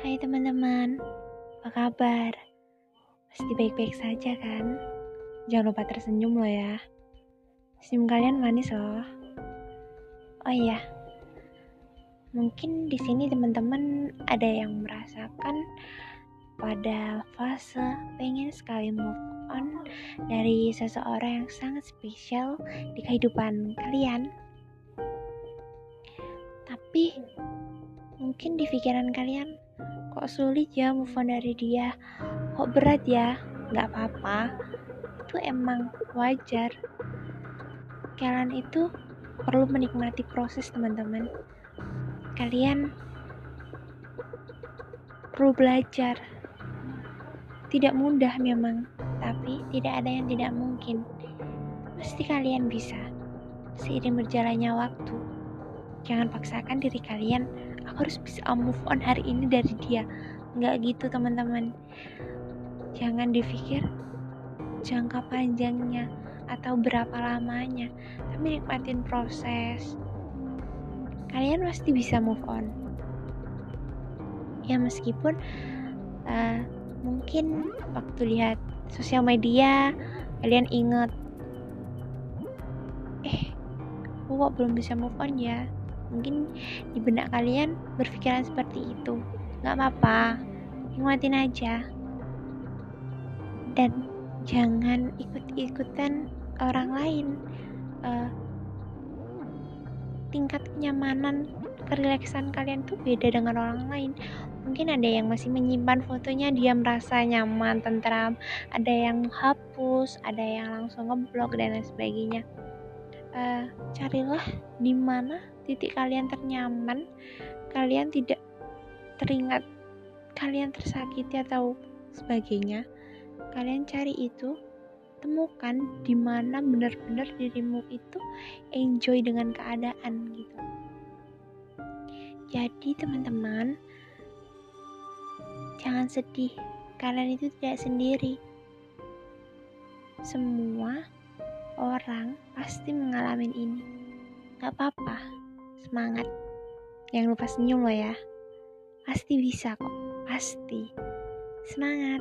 teman-teman, apa kabar? Pasti baik-baik saja kan? Jangan lupa tersenyum loh ya. Senyum kalian manis loh. Oh iya, mungkin di sini teman-teman ada yang merasakan pada fase pengen sekali move on dari seseorang yang sangat spesial di kehidupan kalian. Tapi mungkin di pikiran kalian kok sulit ya move on dari dia? Kok berat ya? Nggak apa-apa. Itu emang wajar. Kalian itu perlu menikmati proses teman-teman. Kalian perlu belajar. Tidak mudah memang tapi tidak ada yang tidak mungkin. Pasti kalian bisa. Seiring berjalannya waktu jangan paksakan diri kalian aku harus bisa move on hari ini dari dia. Nggak gitu teman-teman. Jangan dipikir jangka panjangnya atau berapa lamanya tapi nikmatin proses. Kalian pasti bisa move on. Ya meskipun uh, mungkin waktu lihat sosial media kalian inget eh aku kok belum bisa move on ya mungkin di benak kalian berpikiran seperti itu. Nggak apa-apa nikmatin aja. Dan jangan ikut-ikutan orang lain. Uh, tingkat kenyamanan kerelaksan kalian tuh beda dengan orang lain. Mungkin ada yang masih menyimpan fotonya dia merasa nyaman tentram. Ada yang hapus ada yang langsung ngeblok dan lain sebagainya uh, carilah di mana titik kalian ternyaman kalian tidak teringat kalian tersakiti atau sebagainya. Kalian cari itu temukan di mana benar-benar dirimu itu enjoy dengan keadaan gitu. Jadi teman-teman jangan sedih. Kalian itu tidak sendiri. Semua orang pasti mengalami ini. Gak apa-apa semangat. Jangan lupa senyum lo ya. Pasti bisa kok pasti. Semangat